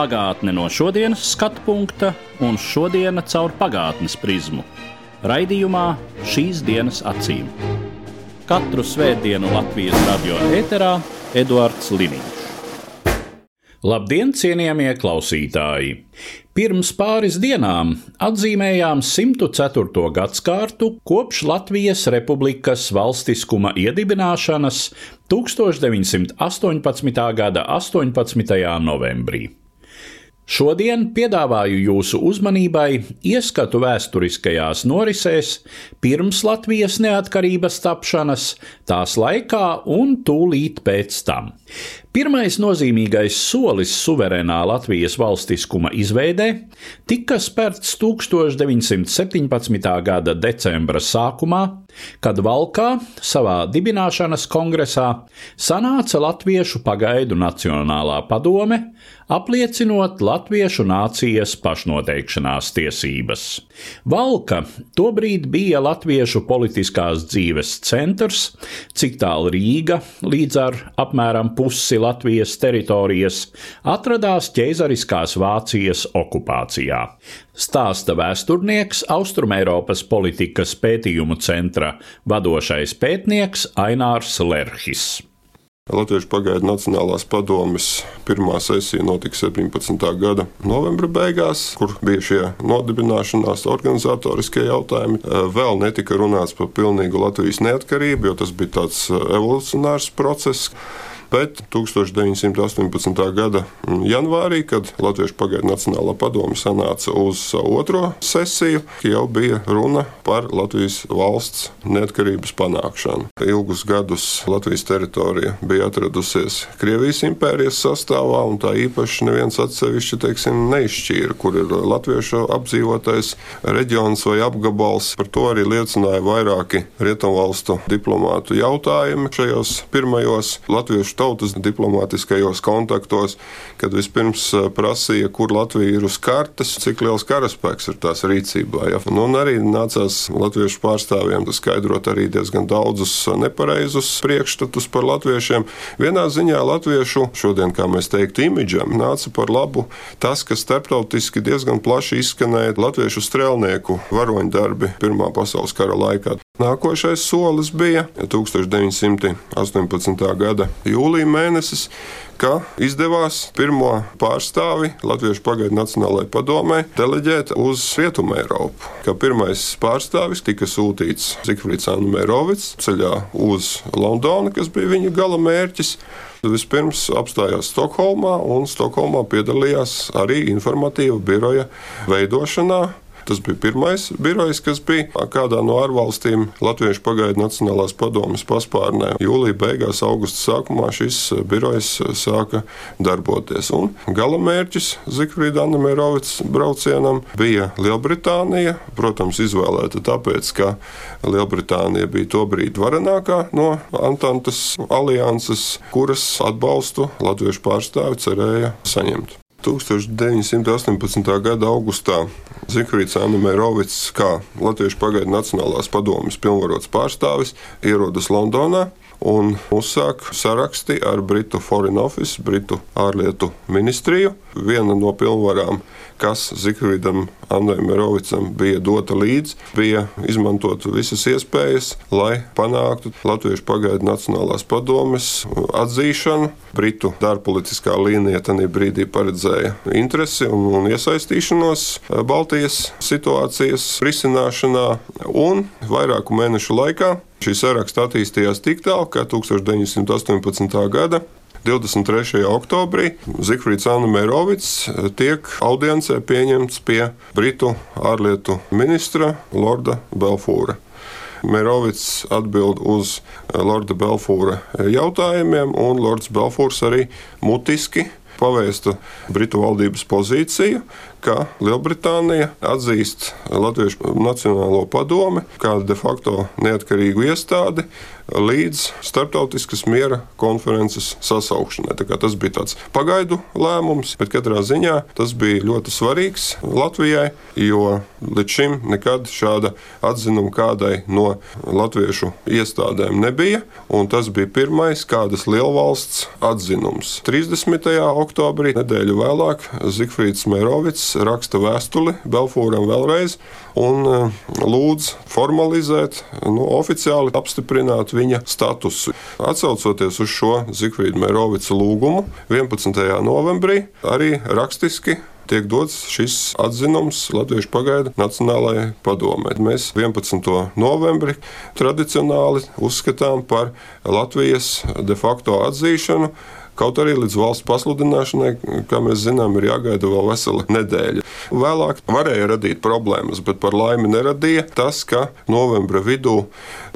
Pagātne no šodienas skatu punkta un šodienas caur pagātnes prizmu. Raidījumā šīs dienas acīm. Katru svētdienu Latvijas radio eterā Eduards Liniņš. Labdien, cienījamie klausītāji! Pirms pāris dienām atzīmējām 104. gadsimtu kopš Latvijas Republikas valstiskuma iedibināšanas 1918. gada 18. novembrī. Šodien piedāvāju jūsu uzmanībai ieskatu vēsturiskajās norisēs pirms Latvijas neatkarības tapšanas, tās laikā un tūlīt pēc tam. Pirmais nozīmīgais solis suverēnā Latvijas valstiskuma izveidē tika spērts 1917. gada decembra sākumā, kad Valkā savā dibināšanas kongresā sanāca Latviešu pagaidu Nacionālā padome, apliecinot latviešu nācijas pašnoteikšanās tiesības. Valka tobrīd bija latviešu politiskās dzīves centrs, cik tālu Rīga līdz ar apmēram pusi Latvijas teritorijas atradās ķeizariskās Vācijas okupācijā. Stāsta vēsturnieks Austrumēropas politikas pētījumu centra vadošais pētnieks Ainārs Lerhis. Latviešu pagaidu Nacionālās padomes pirmā sesija notika 17. gada novembra beigās, kur bija šie nodibināšanās organizatoriskie jautājumi. Vēl netika runāts par pilnīgu Latvijas neatkarību, jo tas bija tāds evolucionārs process. Bet 1918. gada janvārī, kad Latviešu pagaidu Nacionālā padome sanāca uz otro sesiju, jau bija runa par Latvijas valsts neatkarības panākšanu. Ilgus gadus Latvijas teritorija bija atradusies Krievijas impērijas sastāvā, un tā īpaši neviens atsevišķi teiksim, neizšķīra, kur ir latviešu apdzīvotais reģions vai apgabals. Par to arī liecināja vairāki rietumvalstu diplomātu jautājumi šajos pirmajos latviešu tautas diplomātiskajos kontaktos, kad vispirms prasīja, kur Latvija ir uz kartes, cik liels karaspēks ir tās rīcībā. Ja? Nu, un arī nācās latviešu pārstāvjiem skaidrot arī diezgan daudzus nepareizus priekšstatus par latviešiem. Vienā ziņā latviešu šodien, kā mēs teiktu, imidžam nāca par labu tas, ka starptautiski diezgan plaši izskanēja latviešu strēlnieku varoņdarbi Pirmā pasaules kara laikā. Nākošais solis bija 1918. gada jūlija mēnesis, ka izdevās pirmo pārstāvi Latviešu pagaidu Nacionālajai padomē deleģēt uz Rietumu Eiropu. Kā pirmais pārstāvis tika sūtīts Zikfrīds Anumērovics ceļā uz Londonu, kas bija viņa gala mērķis. Vispirms apstājās Stokholmā, un Stokholmā piedalījās arī informatīva biroja veidošanā. Tas bija pirmais birojs, kas bija kādā no ārvalstīm Latviešu pagaidu Nacionālās padomas paspārnē. Jūlija beigās, augusta sākumā šis birojs sāka darboties. Un gala mērķis Zikfrīda Anamērovics braucienam bija Lielbritānija. Protams, izvēlēta tāpēc, ka Lielbritānija bija tobrīd varenākā no Antantas alianses, kuras atbalstu latviešu pārstāvi cerēja saņemt. 1918. gada augustā Zikfrīds Anamērovics, kā Latviešu pagaidu Nacionālās padomes pilnvarots pārstāvis, ierodas Londonā un uzsāk saraksti ar Britu Foreign Office, Britu ārlietu ministriju. Viena no pilnvarām, kas Zikfrīdam Andrejam bija dota līdzi, bija izmantot visas iespējas, lai panāktu Latviešu pagaidu Nacionālās padomes atzīšanu. Britu dārpolitiskā līnija tajā brīdī paredzēja interesi un, un iesaistīšanos Baltijas situācijas risināšanā, un vairāku mēnešu laikā Šī saraksta attīstījās tik tālu, ka 1918. gada 23. oktobrī Zifrits Anamērovics tiek audiencē pieņemts pie Britu ārlietu ministra Lorda Belfūra. Mērovics atbild uz Lorda Belfūra jautājumiem, un Lords Belfūrs arī mutiski pavēsta Britu valdības pozīciju, ka Lielbritānija atzīst Latviešu Nacionālo padomi kā de facto neatkarīgu iestādi līdz starptautiskas miera konferences sasaukšanai. Tas bija tāds pagaidu lēmums, bet katrā ziņā tas bija ļoti svarīgs Latvijai, jo līdz šim nekad šāda atzinuma kādai no latviešu iestādēm nebija. Tas bija pirmais kādas lielvalsts atzinums. 30. oktobrī, nedēļu vēlāk, Zifrīds Mērovics raksta vēstuli Belfūram vēlreiz un eh, lūdz formalizēt, nu, oficiāli apstiprināt viņa statusu. Atcaucoties uz šo Zifrīda Mērovica lūgumu 11. novembrī, arī rakstiski tiek dots šis atzinums Latviešu pagaidu Nacionālajai padomē. Mēs 11. novembri tradicionāli uzskatām par Latvijas de facto atzīšanu Kaut arī līdz valsts pasludināšanai, kā mēs zinām, ir jāgaida vēl vesela nedēļa. Vēlāk varēja radīt problēmas, bet par laimi neradīja tas, ka novembra vidū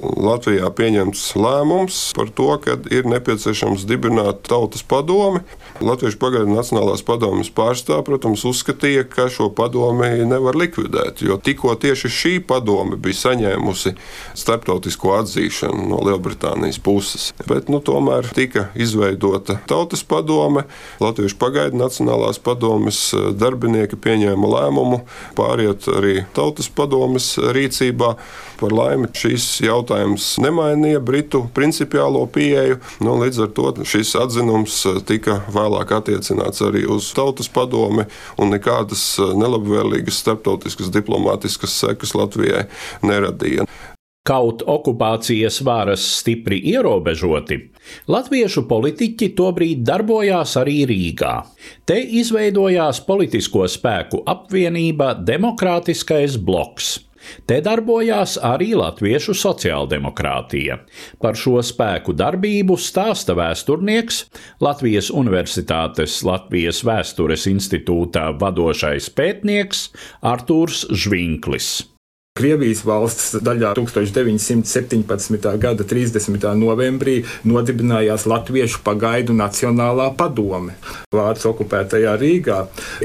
Latvijā pieņemts lēmums par to, ka ir nepieciešams dibināt tautas padomi. Latviešu pagaidu Nacionālās padomjas pārstāvja, protams, uzskatīja, ka šo padomi nevar likvidēt, jo tikko tieši šī padome bija saņēmusi starptautisko atzīšanu no Lielbritānijas puses. Bet nu, tomēr tika izveidota Tautas padome, Latviešu pagaidu Nacionālās padomes eh, darbinieki pieņēma lēmumu pāriet arī Tautas padomes rīcībā. Par laimi šīs jautājums nemainīja Britu principiālo pieeju. Nu, līdz ar to šis atzinums eh, tika vēlāk attiecināts arī uz Tautas padomi, un nekādas eh, nelabvēlīgas starptautiskas diplomātiskas sekas Latvijai neradīja. Kaut okupācijas varas stipri ierobežoti, latviešu politiķi tobrīd darbojās arī Rīgā. Te izveidojās politisko spēku apvienība Demokrātiskais bloks. Te darbojās arī Latviešu sociāldemokrātija. Par šo spēku darbību stāsta vēsturnieks, Latvijas Universitātes Latvijas Vēstures institūtā vadošais pētnieks Artūrs Žvinklis. Krievijas valsts daļā 1917. gada 30. novembrī nodibinājās Latviešu pagaidu Nacionālā padome. Vācu okupētajā Rīgā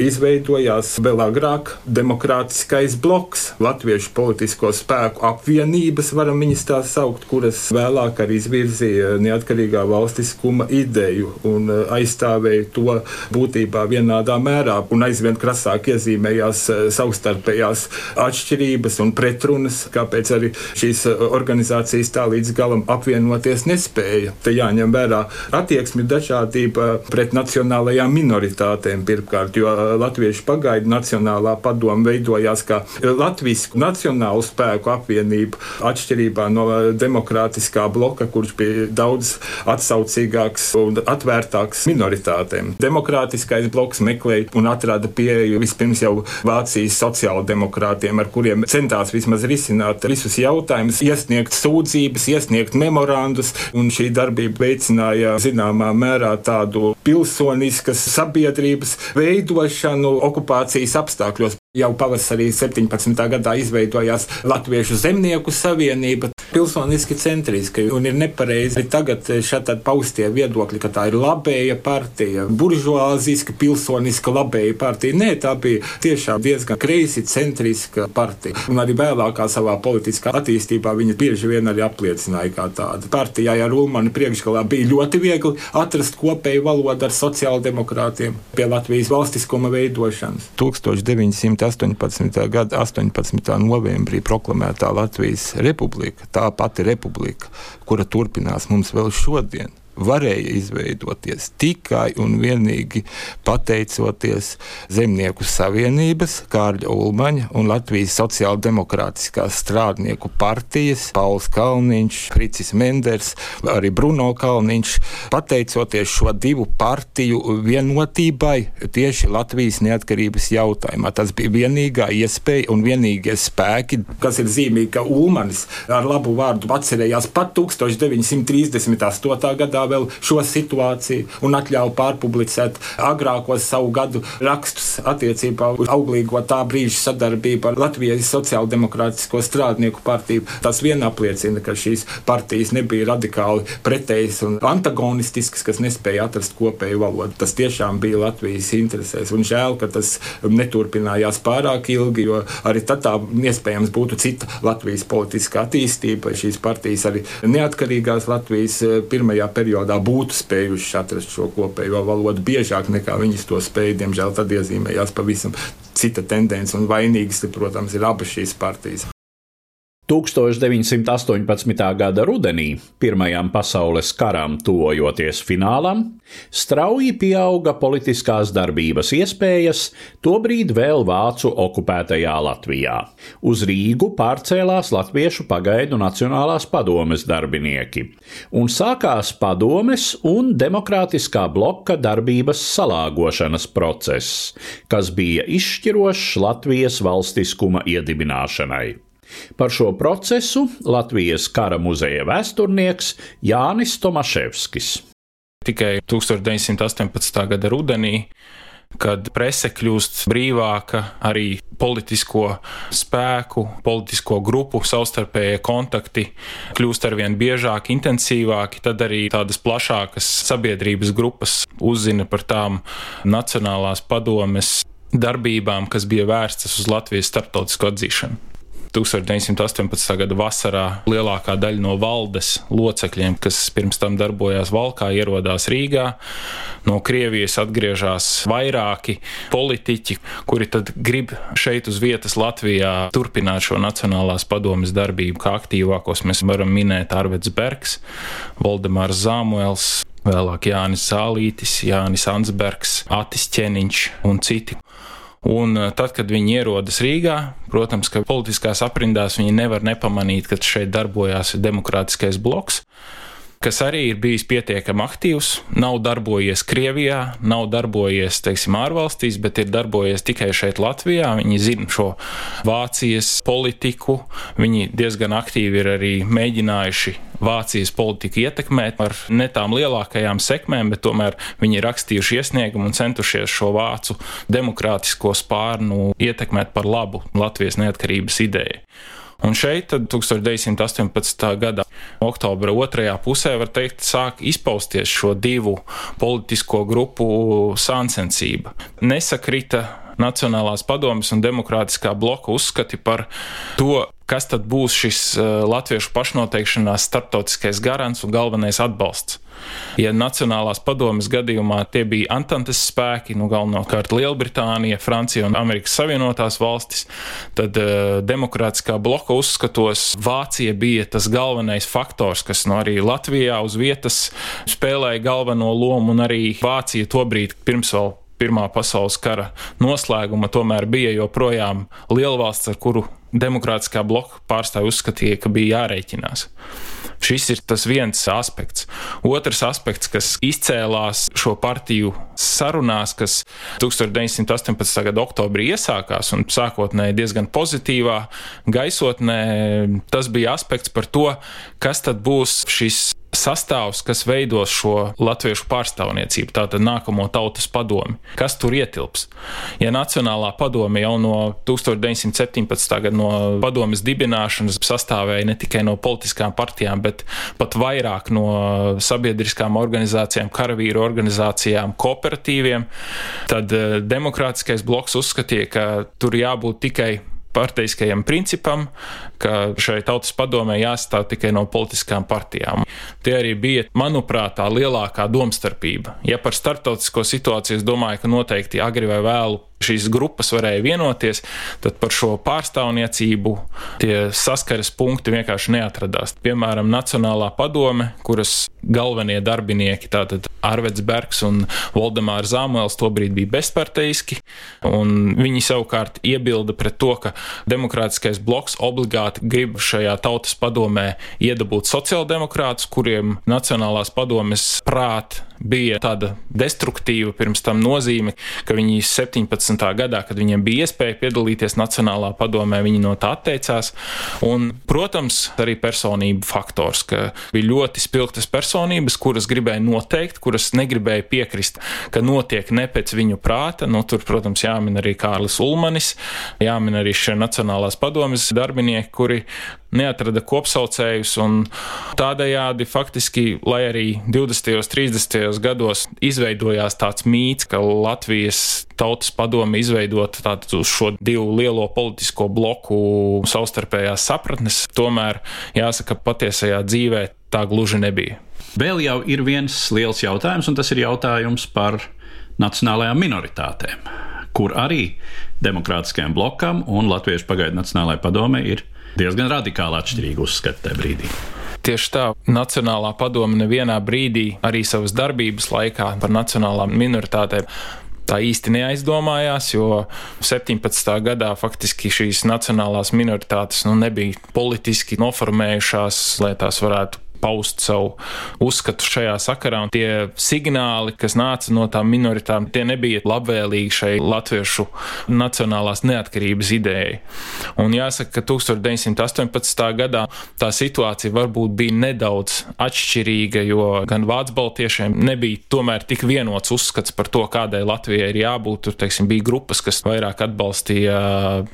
izveidojās vēl agrāk demokrātiskais bloks, Latviešu politisko spēku apvienības, varam viņas tā saukt, kuras vēlāk arī izvirzīja neatkarīgā valstiskuma ideju un eh, aizstāvēja to būtībā vienādā mērā un aizvien krasāk iezīmējās eh, savstarpējās atšķirības un pretrunas, kāpēc arī šīs uh, organizācijas tā līdz galam apvienoties nespēja. Te jāņem vērā attieksmi dažādība pret nacionālajām minoritātēm pirmkārt, jo uh, Latviešu pagaidu nacionālā padoma veidojās kā Latvijas nacionālu spēku apvienība atšķirībā no uh, demokrātiskā bloka, kurš bija daudz atsaucīgāks un atvērtāks minoritātēm. Demokrātiskais bloks meklēja un atrada pieeju vispirms jau Vācijas sociāldemokrātiem, ar kuriem centās centās vismaz risināt visus jautājumus, iesniegt sūdzības, iesniegt memorandus, un šī darbība veicināja zināmā mērā tādu pilsoniskas sabiedrības veidošanu okupācijas apstākļos. Jau pavasarī 17. gadā izveidojās Latviešu zemnieku savienība, pilsoniski centriski, un ir nepareizi tagad šādi paustie viedokļi, ka tā ir labēja partija, buržuāziska, pilsoniska labēja partija. Nē, tā bija tiešām diezgan kreisi centriska partija. Un arī vēlākā savā politiskā attīstībā viņa bieži vien arī apliecināja kā tāda. Partijai ar Ulmanu priekšgalā bija ļoti viegli atrast kopēju valodu ar sociāldemokrātiem pie Latvijas valstiskuma veidošanas. 1900 1918. gada 18. novembrī proklamētā Latvijas republika, tā pati republika, kura turpinās. Mums vēl šodien, varēja izveidoties tikai un vienīgi pateicoties Zemnieku savienības, Kārļa Ulmaņa un Latvijas sociāldemokrātiskās strādnieku partijas, Pauls Kalniņš, Fricis Menders, arī Bruno Kalniņš, pateicoties šo divu partiju vienotībai tieši Latvijas neatkarības jautājumā. Tas bija vienīgā iespēja un vienīgie spēki, kas ir zīmīgi, ka Ulmanis ar labu vārdu atcerējās pat 1938. gadā vēl šo situāciju un atļauj pārpublicēt agrākos savu gadu rakstus attiecībā uz auglīgo tā brīža sadarbību ar Latvijas Sociāldemokrātisko strādnieku partiju. Tas vien apliecina, ka šīs partijas nebija radikāli pretējas un antagonistiskas, kas nespēja atrast kopēju valodu. Tas tiešām bija Latvijas interesēs. Un žēl, ka tas neturpinājās pārāk ilgi, jo arī tad tā iespējams būtu cita Latvijas politiskā attīstība. Šīs partijas arī neatkarīgās Latvijas eh, pirmajā periodā būtu spējušas atrast šo kopējo valodu biežāk nekā viņas to spēja. Diemžēl tad iezīmējās pavisam cita tendence, un vainīgas, protams, ir abas šīs partijas. 1918. gada rudenī, Pirmajam pasaules karam tuvojoties finālam, strauji pieauga politiskās darbības iespējas, tobrīd vēl vācu okupētajā Latvijā. Uz Rīgu pārcēlās Latviešu pagaidu Nacionālās padomes darbinieki, un sākās padomes un demokrātiskā bloka darbības salāgošanas process, kas bija izšķirošs Latvijas valstiskuma iedibināšanai. Par šo procesu Latvijas kara muzeja vēsturnieks Jānis Tomaševskis. Tikai 1918. gada rudenī kad prese kļūst brīvāka, arī politisko spēku, politisko grupu savstarpējie kontakti kļūst arvien biežāki, intensīvāki, tad arī tādas plašākas sabiedrības grupas uzzina par tām Nacionālās padomes darbībām, kas bija vērstas uz Latvijas starptautisko atzīšanu. 1918. gada vasarā lielākā daļa no valdes locekļiem, kas pirms tam darbojās Valkā, ierodās Rīgā. No Krievijas atgriežas vairāki politiķi, kuri tad grib šeit uz vietas Latvijā turpināt šo Nacionālās padomjas darbību. Kā aktīvākos mēs varam minēt Arvids Bergs, Valdemārs Zāmuels, vēlāk Jānis Zālītis, Jānis Ansbergs, Atis Ķeniņš un citi. Un eh, tad, kad viņi ierodas Rīgā, protams, ka politiskās aprindās viņi nevar nepamanīt, ka šeit darbojās demokrātiskais bloks kas arī ir bijis pietiekami aktīvs, nav darbojies Krievijā, nav darbojies, teiksim, ārvalstīs, bet ir darbojies tikai šeit Latvijā. Viņi zina šo Vācijas politiku, viņi diezgan aktīvi ir arī mēģinājuši Vācijas politiku ietekmēt ar ne tām lielākajām sekmēm, bet tomēr viņi ir rakstījuši iesniegumu un centušies šo vācu demokrātisko spārnu ietekmēt par labu Latvijas neatkarības idejai. Un šeit 1918. gada oktobra otrajā pusē, var teikt, sāk izpausties šo divu politisko grupu sāncensība. Nesakrita Nacionālās padomjas un demokrātiskā bloka uzskati par to, kas tad būs šis eh, latviešu pašnoteikšanās starptautiskais garants un galvenais atbalsts. Ja Nacionālās padomjas gadījumā tie bija Antantes spēki, nu galvenokārt Lielbritānija, Francija un Amerikas Savienotās valstis, tad uh, demokrātiskā bloka uzskatos Vācija bija tas galvenais faktors, kas no arī Latvijā uz vietas spēlēja galveno lomu, un arī Vācija tobrīd pirms vēl Pirmā pasaules kara noslēguma tomēr bija joprojām lielvalsts, ar kuru demokrātiskā bloka pārstāvji uzskatīja, ka bija jārēķinās. Šis ir tas viens aspekts. Otrs aspekts, kas izcēlās šo partiju sarunās, kas 1918. gada oktobrī iesākās un sākotnēji diezgan pozitīvā gaisotnē, tas bija aspekts par to, kas tad būs šis sastāvs, kas veidos šo latviešu pārstāvniecību, tātad nākamo tautas padomi. Kas tur ietilps? Ja Nacionālā padome jau no 1917. gada no padomes dibināšanas sastāvēja ne tikai no politiskām partijām, bet pat vairāk no sabiedriskām organizācijām, karavīru organizācijām, kooperatīviem, tad eh, demokrātiskais bloks uzskatīja, ka tur jābūt tikai parteiskajam principam, ka šai tautas padomē jāstāv tikai no politiskām partijām. Tie arī bija, manuprāt, tā lielākā domstarpība. Ja par starptautisko situāciju es domāju, ka noteikti agri vai vēlu šīs grupas varēja vienoties, tad par šo pārstāvniecību tie saskares punkti vienkārši neatradās. Piemēram, Nacionālā padome, kuras galvenie darbinieki, tātad Arvids Bergs un Valdemārs Zāmuēls, tobrīd bija bezparteiski, un viņi savukārt iebilda pret to, ka demokrātiskais bloks obligāti grib šajā tautas padomē iedabūt sociāldemokrātus, kuriem Nacionālās padomes prāt bija tāda destruktīva pirms tam nozīme, ka viņi 17. gadā, kad viņiem bija iespēja piedalīties Nacionālā padomē, viņi no tā atteicās. Un, protams, arī personību faktors, ka bija ļoti spilgtas personības kuras gribēja noteikt, kuras negribēja piekrist, ka notiek ne pēc viņu prāta. Nu, tur, protams, jāmin arī Kārlis Ulmanis, jāmin arī šie Nacionālās padomjas darbinieki, kuri neatrada kopsaucējus, tādējādi faktiski, lai arī 20. un 30. gados izveidojās tāds mīts, ka Latvijas tautas padome izveidot tādu šo divu lielo politisko bloku savstarpējās sapratnes, tomēr jāsaka, patiesajā dzīvē tā gluži nebija. Vēl jau ir viens liels jautājums, un tas ir jautājums par nacionālajām minoritātēm, kur arī demokrātiskajam blokam un Latviešu pagaidu nacionālajai padomē ir diezgan radikāli atšķirīgi uzskati tajā brīdī. Tieši tā, Nacionālā padome nevienā brīdī, arī savas darbības laikā, par nacionālām minoritātēm tā īsti neaizdomājās, jo 17. gadā faktiski šīs nacionālās minoritātes nu, nebija politiski noformējušās, lai tās varētu paust savu uzskatu šajā sakarā. Un tie signāli, kas nāca no tām minoritātēm, tie nebija labvēlīgi šai latviešu nacionālās neatkarības idejai. Un jāsaka, ka 1918. gadā tā situācija varbūt bija nedaudz atšķirīga, jo gan vācu baltiešiem nebija tomēr tik vienots uzskats par to, kādai Latvijai ir jābūt. Tur, teiksim, bija grupas, kas vairāk atbalstīja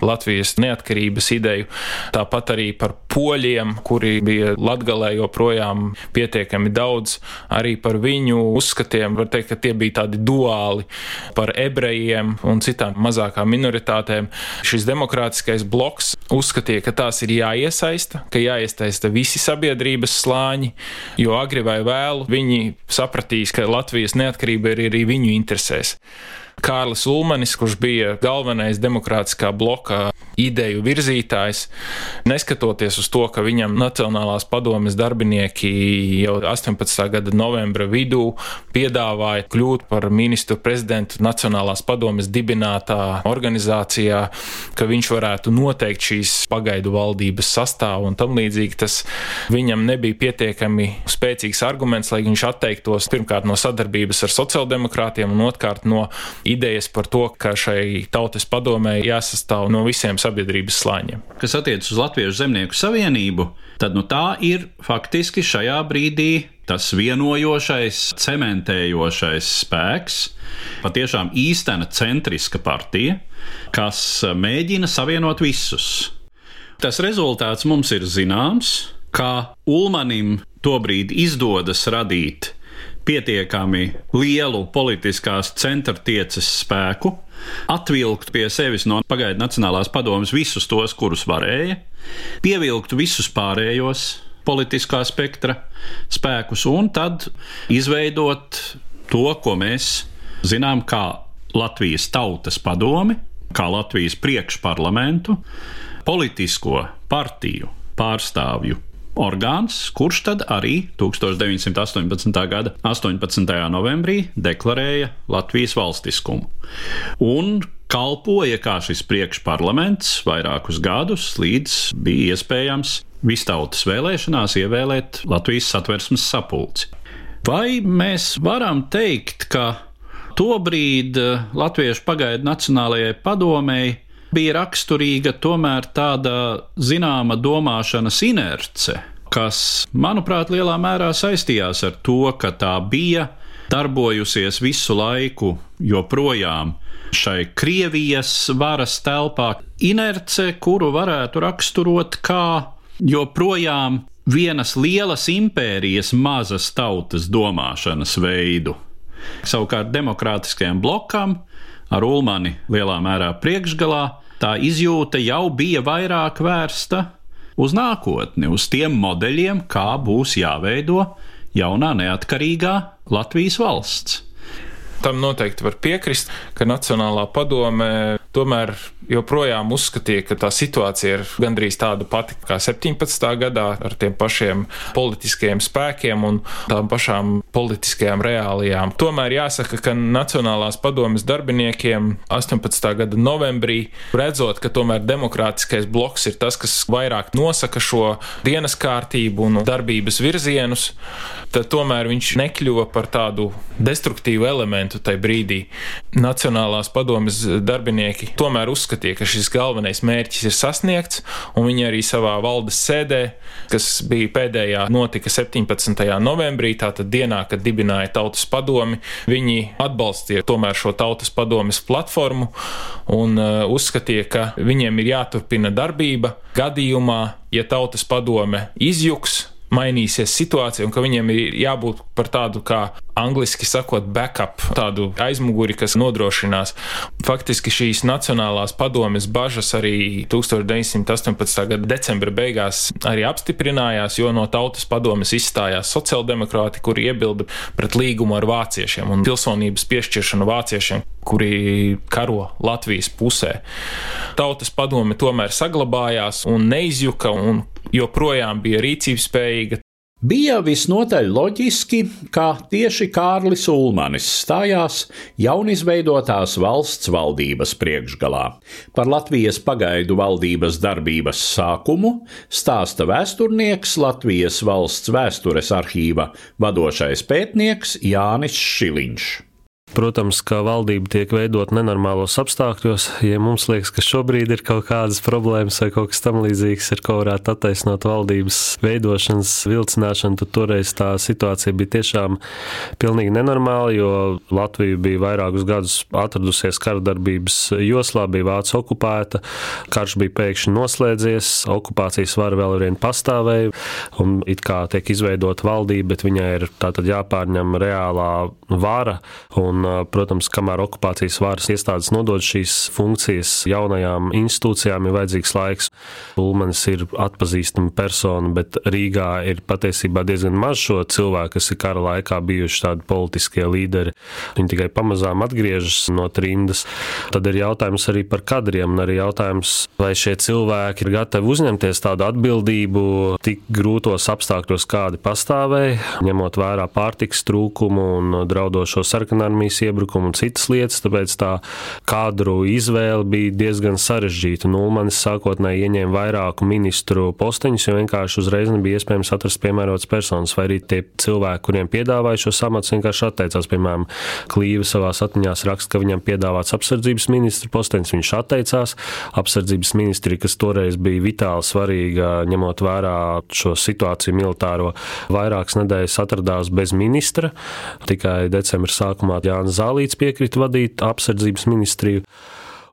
Latvijas neatkarības ideju. Tāpat arī par poļiem, kuri bija Latgalē joprojām joprojām pietiekami daudz arī par viņu uzskatiem. Var teikt, ka tie bija tādi duāli par ebrejiem un citām mazākām minoritātēm. Šis demokrātiskais bloks uzskatīja, ka tās ir jāiesaista, ka jāiesaista visi sabiedrības slāņi, jo agri vai vēlu viņi sapratīs, ka Latvijas neatkarība ir arī viņu interesēs. Kārlis Ulmanis, kurš bija galvenais demokrātiskā bloka ideju virzītājs, neskatoties uz to, ka viņam Nacionālās padomes darbinieki jau 18. gada novembra vidū piedāvāja kļūt par ministru prezidentu Nacionālās padomes dibinātā organizācijā, ka viņš varētu noteikt šīs pagaidu valdības sastāvu un tam līdzīgi. Tas viņam nebija pietiekami spēcīgs arguments, lai viņš atteiktos pirmkārt no sadarbības ar sociāldemokrātiem un otrkārt no idejas par to, ka šai tautas padomē jāsastāv no visiem sabiedrības slāņiem. Kas attiecas uz Latviešu zemnieku savienību, tad nu, tā ir faktiski šajā brīdī tas vienojošais, cementējošais spēks, patiešām īstena centriska partija, kas mēģina savienot visus. Tas rezultāts mums ir zināms, ka Ulmanim tobrīd izdodas radīt pietiekami lielu politiskās centrtieces spēku, atvilkt pie sevis no pagaidu Nacionālās padomas visus tos, kurus varēja, pievilkt visus pārējos politiskā spektra spēkus un tad izveidot to, ko mēs zinām kā Latvijas tautas padomi, kā Latvijas priekšparlamentu, politisko partiju pārstāvju orgāns, kurš tad arī 1918. gada 18. novembrī deklarēja Latvijas valstiskumu. Un kalpoja kā šis priekšparlaments vairākus gadus, līdz bija iespējams vistautas vēlēšanās ievēlēt Latvijas satversmes sapulci. Vai mēs varam teikt, ka tobrīd Latviešu pagaidu Nacionālajai padomēji bija raksturīga tomēr tāda zināma domāšanas inerce, kas, manuprāt, lielā mērā saistījās ar to, ka tā bija darbojusies visu laiku joprojām šai Krievijas varas telpā, inerce, kuru varētu raksturot kā joprojām vienas lielas impērijas mazas tautas domāšanas veidu. Savukārt demokrātiskajam blokam ar Ulmani lielā mērā priekšgalā tā izjūta jau bija vairāk vērsta uz nākotni, uz tiem modeļiem, kā būs jāveido jaunā neatkarīgā Latvijas valsts. Tam noteikti var piekrist, ka Nacionālā padome tomēr joprojām uzskatīja, ka tā situācija ir gandrīz tāda pati kā 17. gadā ar tiem pašiem politiskajiem spēkiem un tām pašām politiskajām reālijām. Tomēr jāsaka, ka Nacionālās padomes darbiniekiem 18. gada novembrī, redzot, ka tomēr demokrātiskais bloks ir tas, kas vairāk nosaka šo dienas kārtību un darbības virzienus, tad tomēr viņš nekļuva par tādu destruktīvu elementu momentu tajā brīdī. Nacionālās padomes darbinieki tomēr uzskatīja, ka šis galvenais mērķis ir sasniegts, un viņi arī savā valdes sēdē, kas bija pēdējā, notika 17. novembrī, tātad dienā, kad dibināja tautas padomi, viņi atbalstīja tomēr šo tautas padomes platformu un uh, uzskatīja, ka viņiem ir jāturpina darbība gadījumā, ja tautas padome izjuks mainīsies situācija un ka viņiem ir jābūt par tādu, kā angliski sakot, backup, tādu aizmuguri, kas nodrošinās. Faktiski šīs Nacionālās padomes bažas arī 1918. gada decembra beigās arī apstiprinājās, jo no tautas padomes izstājās sociāldemokrāti, kuri iebilda pret līgumu ar vāciešiem un pilsonības piešķiršanu vāciešiem, kuri karo Latvijas pusē. Tautas padome tomēr saglabājās un neizjuka un joprojām bija rīcības spējīga. Bija visnotaļ loģiski, ka tieši Kārlis Ulmanis stājās jaunizveidotās valsts valdības priekšgalā. Par Latvijas pagaidu valdības darbības sākumu stāsta vēsturnieks Latvijas valsts vēstures arhīva vadošais pētnieks Jānis Šiliņš. Protams, ka valdība tiek veidot nenormālos apstākļos. Ja mums liekas, ka šobrīd ir kaut kādas problēmas vai kaut kas tamlīdzīgs, ar ko varētu attaisnot valdības veidošanas vilcināšanu, tad toreiz tā situācija bija tiešām pilnīgi nenormāla, jo Latvija bija vairākus gadus atradusies karadarbības joslā, bija Vācija okupēta, karš bija pēkšņi noslēdzies, okupācijas vara vēl vien pastāvēja, un it kā tiek izveidota valdība, bet viņai ir tātad jāpārņem reālā vara. Un protams, kamēr okupācijas varas iestādes nodod šīs funkcijas jaunajām institūcijām, ir vajadzīgs laiks. Ulmanis ir atpazīstama persona, bet Rīgā ir patiesībā diezgan maz šo cilvēku, kas ir kara laikā bijuši tādi politiskie līderi. Viņi tikai pamazām atgriežas no trimdas. Tad ir jautājums arī par kadriem, un arī jautājums, vai šie cilvēki ir gatavi uzņemties tādu atbildību tik grūtos apstākļos, kādi pastāvēja, ņemot vērā pārtiks trūkumu un draudošo sarkanarmiju armijas iebrukumu un citas lietas, tāpēc tā kadru izvēle bija diezgan sarežģīta. Nulmanis sākotnēji ieņēma vairāku ministru posteņus, jo vienkārši uzreiz nebija iespējams atrast piemērotas personas, vai arī tie cilvēki, kuriem piedāvāja šo amatu, vienkārši atteicās. Piemēram, Klīva savā atmiņās raksta, ka viņam piedāvāts apsardzības ministra posteņus, viņš atteicās. Apsardzības ministri, kas toreiz bija vitāli svarīga, ņemot vērā šo situāciju militāro, vairākas nedēļas atradās bez ministra. Tikai decembra sākumā Jānis Zālīts piekrita vadīt apsardzības ministriju.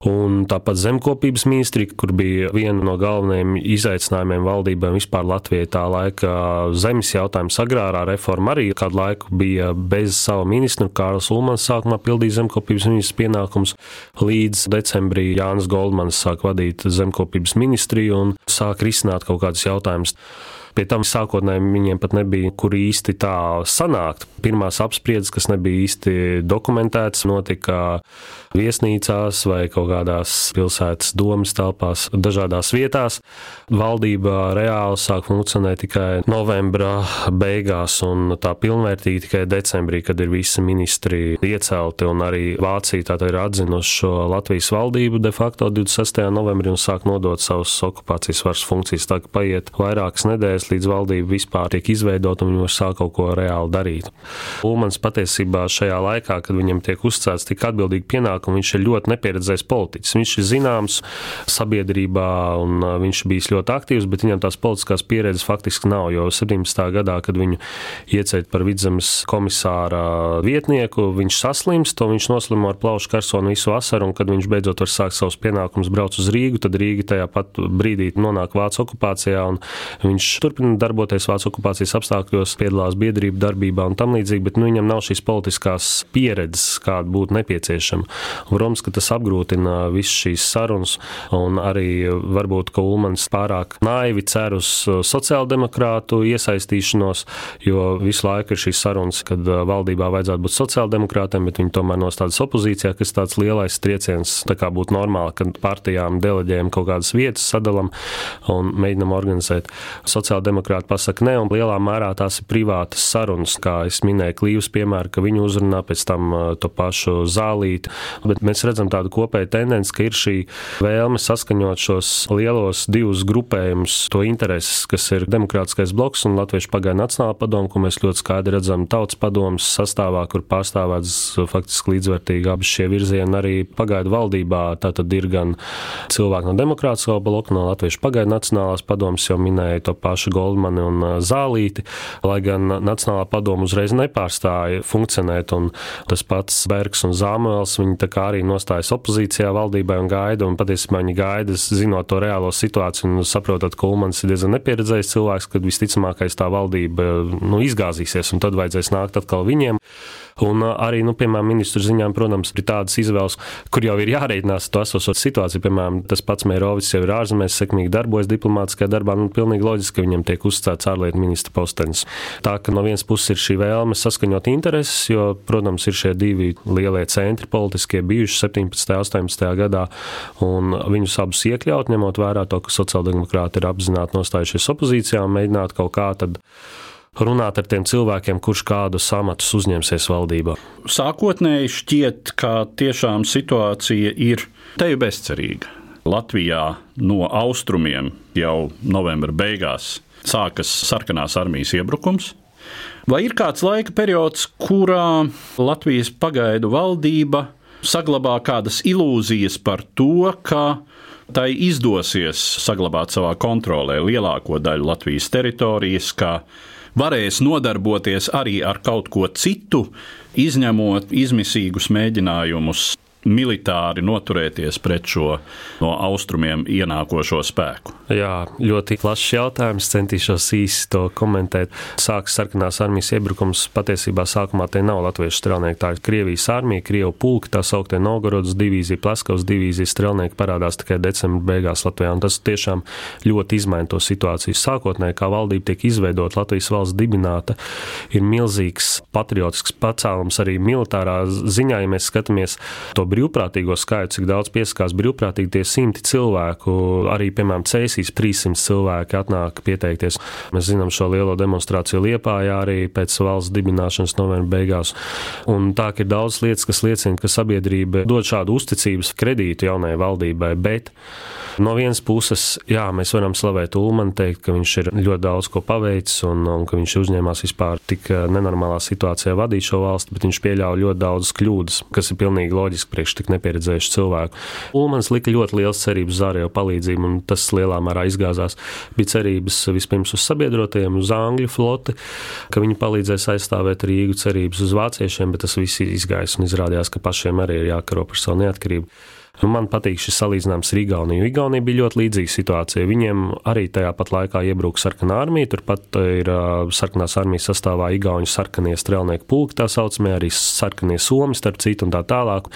Un tāpat zemkopības ministrija, kur bija viena no galvenajiem izaicinājumiem valdībām vispār Latvijai tā laika zemes jautājums, agrārā reforma arī kādu laiku bija bez sava ministra. Kārls Ulmans sākumā pildīja zemkopības ministrs pienākums, līdz decembrī Jānis Goldmans sāk vadīt zemkopības ministriju un sāk risināt kaut kādus jautājumus. Pie tam sākotnēji viņiem pat nebija, kur īsti tā sanākt. Pirmās apspriedzes, kas nebija īsti dokumentētas, notika viesnīcās vai kaut kādās pilsētas domas telpās, dažādās vietās. Valdība reāli sāk funkcionēt tikai novembra beigās un tā pilnvērtīgi tikai decembrī, kad ir visi ministri iecelti un arī Vācija tātad ir atzinusi šo Latvijas valdību de facto 26. novembrī un sāk nodot savus okupācijas varas funkcijas. Tā kā paiet vairākas nedēļas līdz valdība vispār tiek izveidota un viņi var sākt kaut ko reāli darīt. Ulmans patiesībā šajā laikā, kad viņam tiek uzcēts tik atbildīgi pienākumi, viņš ir ļoti nepieredzējis politiķis. Viņš ir zināms sabiedrībā un viņš bijis ļoti aktīvs, bet viņam tās politiskās pieredzes faktiski nav. Jo 17. gadā, kad viņu iecēt par vidzemes komisāra vietnieku, viņš saslimst, to viņš noslimo ar plaušu karsonu visu vasaru, un kad viņš beidzot var sākt savus pienākumus braukt uz Rīgu, tad Rīga tajā pat brīdī nonāk Vācu okupācijā, un viņš tur turpina darboties Vācijas okupācijas apstākļos, piedalās biedrību darbībā un tam līdzīgi, bet nu, viņam nav šīs politiskās pieredzes, kāda būtu nepieciešama. Protams, ka tas apgrūtina visas šīs sarunas, un arī varbūt, ka Ulmans pārāk naivi cer uz sociāldemokrātu iesaistīšanos, jo visu laiku ir šīs sarunas, kad valdībā vajadzētu būt sociāldemokrātiem, bet viņi tomēr nostādas opozīcijā, kas tāds lielais trieciens, tā kā būtu normāli, kad partijām deleģējam kaut kādas vietas, sadalam un mēģinam organizēt. Sociāl sociāldemokrāti pasaka nē, un lielā mērā tās ir privātas sarunas, kā es minēju, Klīvas piemēru, ka viņi uzrunā pēc tam to pašu zālīti. Bet mēs redzam tādu kopēju tendenci, ka ir šī vēlme saskaņot šos lielos divus grupējumus, to intereses, kas ir demokrātiskais bloks un Latviešu pagaidu nacionāla padoma, ko mēs ļoti skaidri redzam tautas padomas sastāvā, kur pārstāvēts faktiski līdzvērtīgi abi šie virzieni arī pagaidu valdībā. Tātad ir gan cilvēki no demokrātiskā bloka, no Latviešu pagaidu nacionālās padomas, jau minēja to pašu Goldmani un Zālīti, lai gan Nacionālā padoma uzreiz nepārstāja funkcionēt, un tas pats Bergs un Zāmuels, viņi tā kā arī nostājas opozīcijā valdībai un gaida, un patiesībā viņi gaida, zinot to reālo situāciju un saprotot, ka Ulmans ir diezgan nepieredzējis cilvēks, kad visticamākais tā valdība nu, izgāzīsies, un tad vajadzēs nākt atkal viņiem. Un arī, nu, piemēram, ministru ziņām, protams, ir tādas izvēles, kur jau ir jārēķinās to esošo situāciju. Piemēram, tas pats Mērovis jau ir ārzemēs, sekmīgi darbojas diplomātiskajā darbā. Nu, pilnīgi loģiski, ka viņam tiek uzstāts ārlietu ministra postenis. Tā ka no vienas puses ir šī vēlme saskaņot intereses, jo, protams, ir šie divi lielie centri politiskie bijuši 17. un 18. gadā, un viņus abus iekļaut, ņemot vērā to, ka sociāldemokrāti ir apzināti nostājušies opozīcijā un mēģināt kaut kā tad runāt ar tiem cilvēkiem, kurš kādus amatus uzņemsies valdībā. Sākotnēji šķiet, ka tiešām situācija ir teju bezcerīga. Latvijā no austrumiem jau novembra beigās sākas sarkanās armijas iebrukums. Vai ir kāds laika periods, kurā Latvijas pagaidu valdība saglabā kādas ilūzijas par to, ka tai izdosies saglabāt savā kontrolē lielāko daļu Latvijas teritorijas, ka varēs nodarboties arī ar kaut ko citu, izņemot izmisīgus mēģinājumus militāri noturēties pret šo no austrumiem ienākošo spēku? Jā, ļoti plašs jautājums. Centīšos īsi to komentēt. Sākas sarkanās armijas iebrukums. Patiesībā sākumā tie nav latviešu strēlnieki. Tā ir Krievijas armija, Krievu pulka, tā sauktie Novgorodas divīzija, Plaskavas divīzija strēlnieki parādās tikai decembra beigās Latvijā. Un tas tiešām ļoti izmaina to situāciju. Sākotnēji, kā valdība tiek izveidota, Latvijas valsts dibināta, ir milzīgs patriotisks pacēlums arī militārā ziņā, ja mēs skatāmies to brīvprātīgo skaitu, cik daudz piesakās brīvprātīgi tie simti cilvēku, arī, piemēram, Cēsīs 300 cilvēki atnāk pieteikties. Mēs zinām šo lielo demonstrāciju Liepājā arī pēc valsts dibināšanas novembra beigās. Un tā ir daudz lietas, kas liecina, ka sabiedrība dod šādu uzticības kredītu jaunajai valdībai, bet No vienas puses, jā, mēs varam slavēt Ulmanu, teikt, ka viņš ir ļoti daudz ko paveicis un, un ka viņš uzņēmās vispār tik eh, nenormālā situācijā vadīt šo valsti, bet viņš pieļāva ļoti daudzas kļūdas, kas ir pilnīgi loģiski priekš tik nepieredzējušu cilvēku. Ulmans lika ļoti liels cerības uz ārējo palīdzību, un tas lielā mērā izgāzās. Bija cerības vispirms uz sabiedrotajiem, uz Angļu floti, ka viņi palīdzēs aizstāvēt Rīgu, cerības uz vāciešiem, bet tas viss izgājās un izrādījās, ka pašiem arī ir jākaro par savu neatkarību. Nu, man patīk šis salīdzinājums ar Igauniju. Igaunija bija ļoti līdzīga situācija. Viņiem arī tajā pat laikā iebruka sarkanā armija. Turpat ir uh, sarkanās armijas sastāvā Igaunijas sarkanie strēlnieku pulki, tā saucamie arī sarkanie somi, starp citu, un tā tālāk.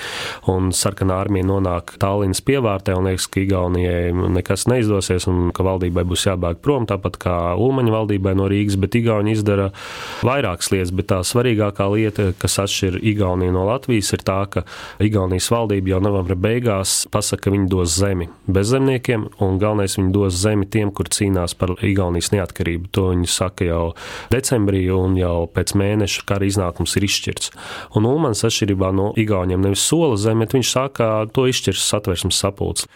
Un sarkanā armija nonāk Tallinas pievārtē un liekas, ka Igaunijai nekas neizdosies un ka valdībai būs jābēg prom, tāpat kā Ulmaņa valdībai no Rīgas, bet Igauni izdara vairākas lietas. Bet tā svarīgākā lieta, kas atšķir Igauniju no Latvijas, ir tā, ka Igaunijas valdība jau novembra beigās beigās pasaka, ka viņi dos zemi bezzemniekiem, un galvenais viņi dos zemi tiem, kur cīnās par Igaunijas neatkarību. To viņi saka jau decembrī, un jau pēc mēneša kara iznākums ir izšķirts. Un Ulmans atšķirībā no Igauniem nevis sola zemi, bet viņš saka, to izšķirs satversmes sapulcs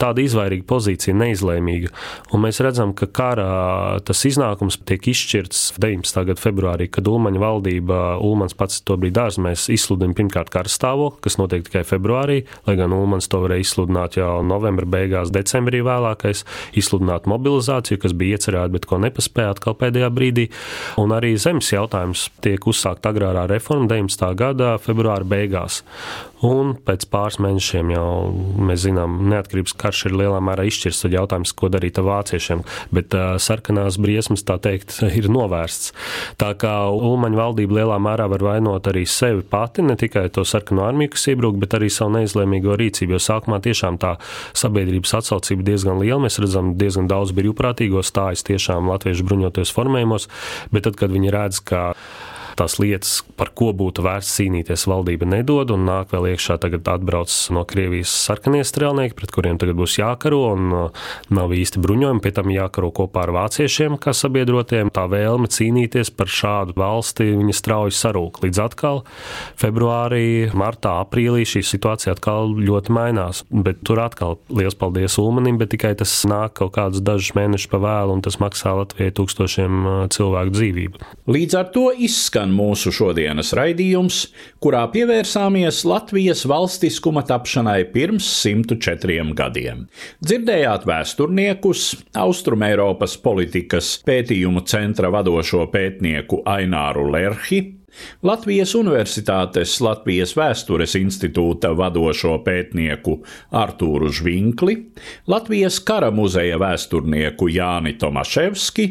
tāda izvairīga pozīcija, neizlēmīga. Un mēs redzam, ka kara tas iznākums tiek izšķirts 19. gada februārī, kad Ulmaņa valdība, Ulmans pats to brīdi ārzemēs izsludina pirmkārt kara stāvokli, kas notiek tikai februārī, lai gan Ulmans to varēja izsludināt jau novembra beigās, decembrī vēlākais, izsludināt mobilizāciju, kas bija iecerēta, bet ko nepaspēja atkal pēdējā brīdī. Un arī zemes jautājums tiek uzsākt agrārā reforma 19. gada februāra beigās. Un pēc pāris mēnešiem jau mēs zinām, neatkarības karš ir lielā mērā izšķirs. Tad jautājums, ko darīt ar vāciešiem. Bet uh, sarkanās briesmas, tā teikt, ir novērsts. Tā kā Ulmaņa valdība lielā mērā var vainot arī sevi pati, ne tikai to sarkano armiju, kas iebruk, bet arī savu neizlēmīgo rīcību. Jo sākumā tiešām tā sabiedrības atsaucība diezgan liela. Mēs redzam, diezgan daudz brīvprātīgo stājas tiešām latviešu bruņoties formējumos, bet tad, kad viņi redz, ka tās lietas, par ko būtu vērts cīnīties, valdība nedod, un nāk vēl iekšā tagad atbrauc no Krievijas sarkanie strēlnieki, pret kuriem tagad būs jākaro, un uh, nav īsti bruņojumi, pie tam jākaro kopā ar vāciešiem, kā sabiedrotiem. Tā vēlme cīnīties par šādu valsti, viņa strauji sarūk. Līdz atkal februārī, martā, aprīlī šī situācija atkal ļoti mainās, bet tur atkal liels paldies Ulmanim, bet tikai tas nāk kaut kādus dažus mēnešus pa vēlu, un tas maksā Latvijai tūkstošiem uh, cilvēku dzīvību. Līdz ar to izskan mūsu šodienas raidījums, kurā pievērsāmies Latvijas valstiskuma tapšanai pirms 104 gadiem. Dzirdējāt vēsturniekus, Austrumēropas politikas pētījumu centra vadošo pētnieku Aināru Lerhi, Latvijas Universitātes Latvijas Vēstures institūta vadošo pētnieku Artūru Žvinkli, Latvijas Kara muzeja vēsturnieku Jāni Tomaševski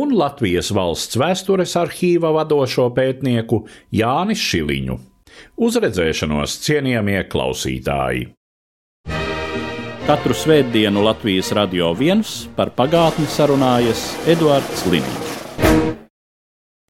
un Latvijas Valsts vēstures arhīva vadošo pētnieku Jāni Šiliņu. Uz redzēšanos, cienījamie klausītāji! Katru svētdienu Latvijas radio viens par pagātni sarunājas Eduards Liniņš.